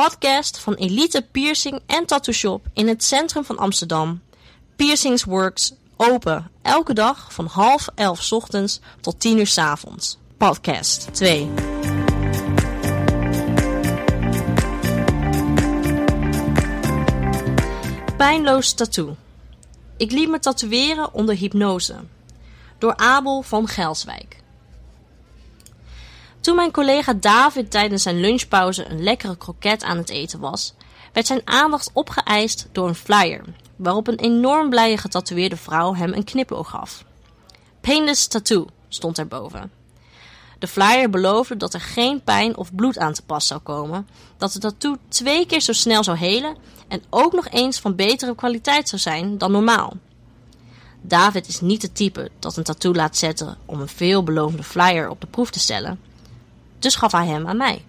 podcast van Elite Piercing en Tattoo Shop in het centrum van Amsterdam. Piercings Works, open elke dag van half elf ochtends tot tien uur 's avonds. Podcast 2. Pijnloos tattoo. Ik liet me tatoeëren onder hypnose. Door Abel van Gelswijk. Toen mijn collega David tijdens zijn lunchpauze een lekkere kroket aan het eten was, werd zijn aandacht opgeëist door een flyer, waarop een enorm blije getatoeëerde vrouw hem een knipoog gaf. Painless tattoo stond erboven. De flyer beloofde dat er geen pijn of bloed aan te pas zou komen, dat de tattoo twee keer zo snel zou helen en ook nog eens van betere kwaliteit zou zijn dan normaal. David is niet het type dat een tattoo laat zetten om een veelbelovende flyer op de proef te stellen, dus gaf hij hem aan mij.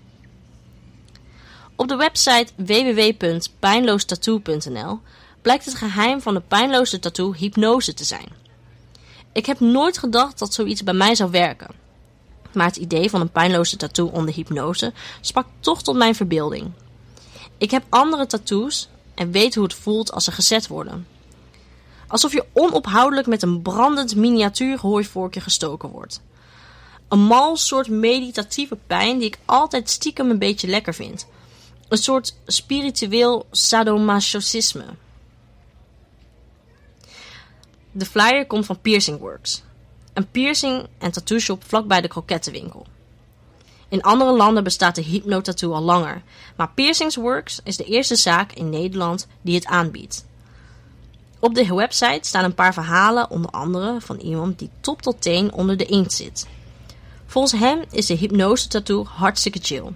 Op de website www.pijnloostattoo.nl blijkt het geheim van de pijnloze tattoo hypnose te zijn. Ik heb nooit gedacht dat zoiets bij mij zou werken. Maar het idee van een pijnloze tattoo onder hypnose sprak toch tot mijn verbeelding. Ik heb andere tattoos en weet hoe het voelt als ze gezet worden. Alsof je onophoudelijk met een brandend miniatuur hooivorkje gestoken wordt. Een mal soort meditatieve pijn die ik altijd stiekem een beetje lekker vind. Een soort spiritueel sadomasochisme. De flyer komt van Piercing Works. Een piercing en tattoo shop vlakbij de krokettenwinkel. In andere landen bestaat de hypnotattoo al langer, maar Piercings Works is de eerste zaak in Nederland die het aanbiedt. Op de website staan een paar verhalen, onder andere van iemand die top tot teen onder de inkt zit. Volgens hem is de hypnose tattoo hartstikke chill.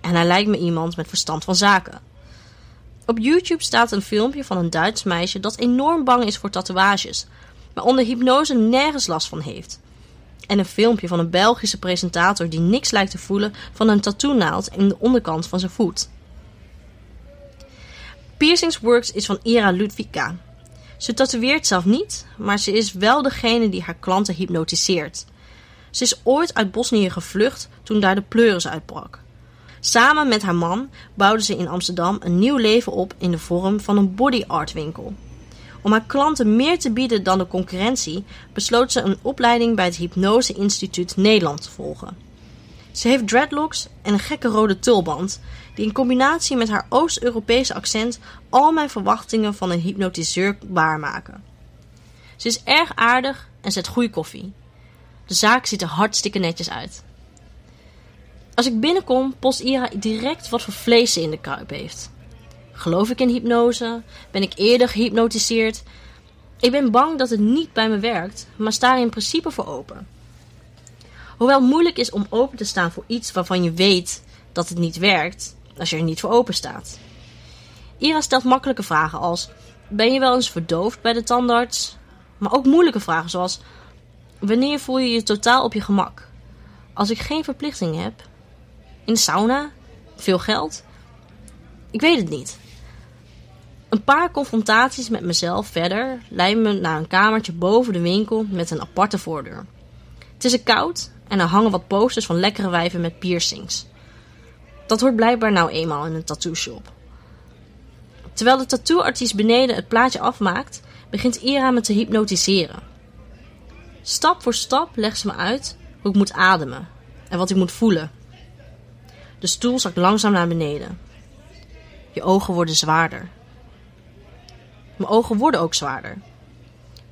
En hij lijkt me iemand met verstand van zaken. Op YouTube staat een filmpje van een Duits meisje dat enorm bang is voor tatoeages, maar onder hypnose nergens last van heeft. En een filmpje van een Belgische presentator die niks lijkt te voelen van een tattoo-naald in de onderkant van zijn voet. Piercings Works is van Ira Ludwika. Ze tatoeëert zelf niet, maar ze is wel degene die haar klanten hypnotiseert. Ze is ooit uit Bosnië gevlucht toen daar de pleuris uitbrak. Samen met haar man bouwde ze in Amsterdam een nieuw leven op in de vorm van een body art winkel. Om haar klanten meer te bieden dan de concurrentie, besloot ze een opleiding bij het Hypnose Instituut Nederland te volgen. Ze heeft dreadlocks en een gekke rode tulband, die in combinatie met haar Oost-Europese accent al mijn verwachtingen van een hypnotiseur waarmaken. Ze is erg aardig en zet goede koffie. De zaak ziet er hartstikke netjes uit. Als ik binnenkom, post Ira direct wat voor vlees ze in de kruip heeft. Geloof ik in hypnose? Ben ik eerder gehypnotiseerd? Ik ben bang dat het niet bij me werkt, maar sta er in principe voor open. Hoewel het moeilijk is om open te staan voor iets waarvan je weet dat het niet werkt, als je er niet voor open staat. Ira stelt makkelijke vragen als: Ben je wel eens verdoofd bij de tandarts? Maar ook moeilijke vragen zoals: Wanneer voel je je totaal op je gemak? Als ik geen verplichting heb? In de sauna? Veel geld? Ik weet het niet. Een paar confrontaties met mezelf verder leiden me naar een kamertje boven de winkel met een aparte voordeur. Het is er koud en er hangen wat posters van lekkere wijven met piercings. Dat hoort blijkbaar nou eenmaal in een tattoo shop. Terwijl de tattooartiest beneden het plaatje afmaakt, begint Ira me te hypnotiseren. Stap voor stap legt ze me uit hoe ik moet ademen en wat ik moet voelen. De stoel zakt langzaam naar beneden. Je ogen worden zwaarder. Mijn ogen worden ook zwaarder.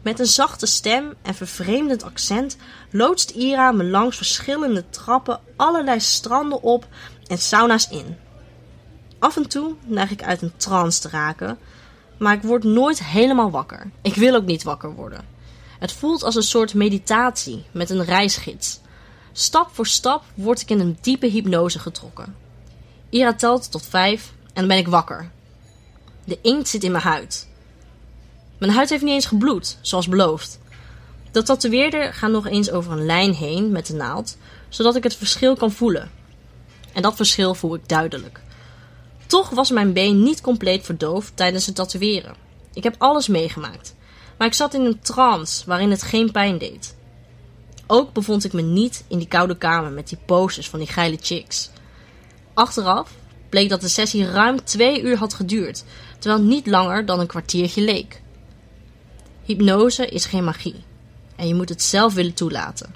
Met een zachte stem en vervreemdend accent loodst Ira me langs verschillende trappen allerlei stranden op en sauna's in. Af en toe neig ik uit een trance te raken, maar ik word nooit helemaal wakker. Ik wil ook niet wakker worden. Het voelt als een soort meditatie met een reisgids. Stap voor stap word ik in een diepe hypnose getrokken. Ira telt tot vijf en dan ben ik wakker. De inkt zit in mijn huid. Mijn huid heeft niet eens gebloed, zoals beloofd. De tatoeëerder gaat nog eens over een lijn heen met de naald, zodat ik het verschil kan voelen. En dat verschil voel ik duidelijk. Toch was mijn been niet compleet verdoofd tijdens het tatoeëren. Ik heb alles meegemaakt. Maar ik zat in een trance waarin het geen pijn deed. Ook bevond ik me niet in die koude kamer met die posters van die geile chicks. Achteraf, bleek dat de sessie ruim twee uur had geduurd, terwijl niet langer dan een kwartiertje leek. Hypnose is geen magie en je moet het zelf willen toelaten.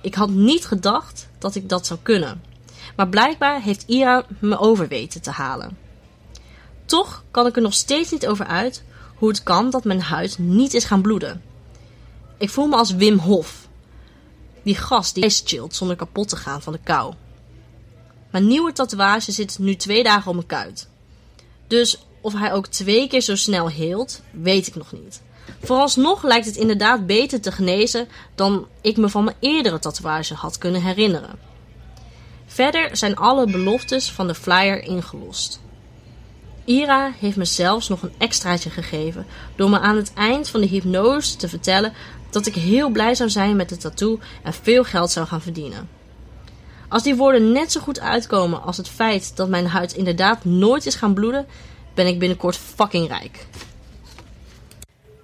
Ik had niet gedacht dat ik dat zou kunnen, maar blijkbaar heeft Ira me over weten te halen. Toch kan ik er nog steeds niet over uit hoe het kan dat mijn huid niet is gaan bloeden. Ik voel me als Wim Hof, die gast die ijs chillt zonder kapot te gaan van de kou. Mijn nieuwe tatoeage zit nu twee dagen op mijn kuit. Dus of hij ook twee keer zo snel heelt, weet ik nog niet. Vooralsnog lijkt het inderdaad beter te genezen dan ik me van mijn eerdere tatoeage had kunnen herinneren. Verder zijn alle beloftes van de flyer ingelost. Ira heeft me zelfs nog een extraatje gegeven door me aan het eind van de hypnose te vertellen dat ik heel blij zou zijn met de tattoo en veel geld zou gaan verdienen. Als die woorden net zo goed uitkomen als het feit dat mijn huid inderdaad nooit is gaan bloeden, ben ik binnenkort fucking rijk.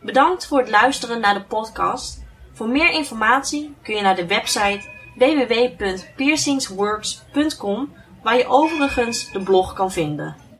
Bedankt voor het luisteren naar de podcast. Voor meer informatie kun je naar de website www.piercingsworks.com waar je overigens de blog kan vinden.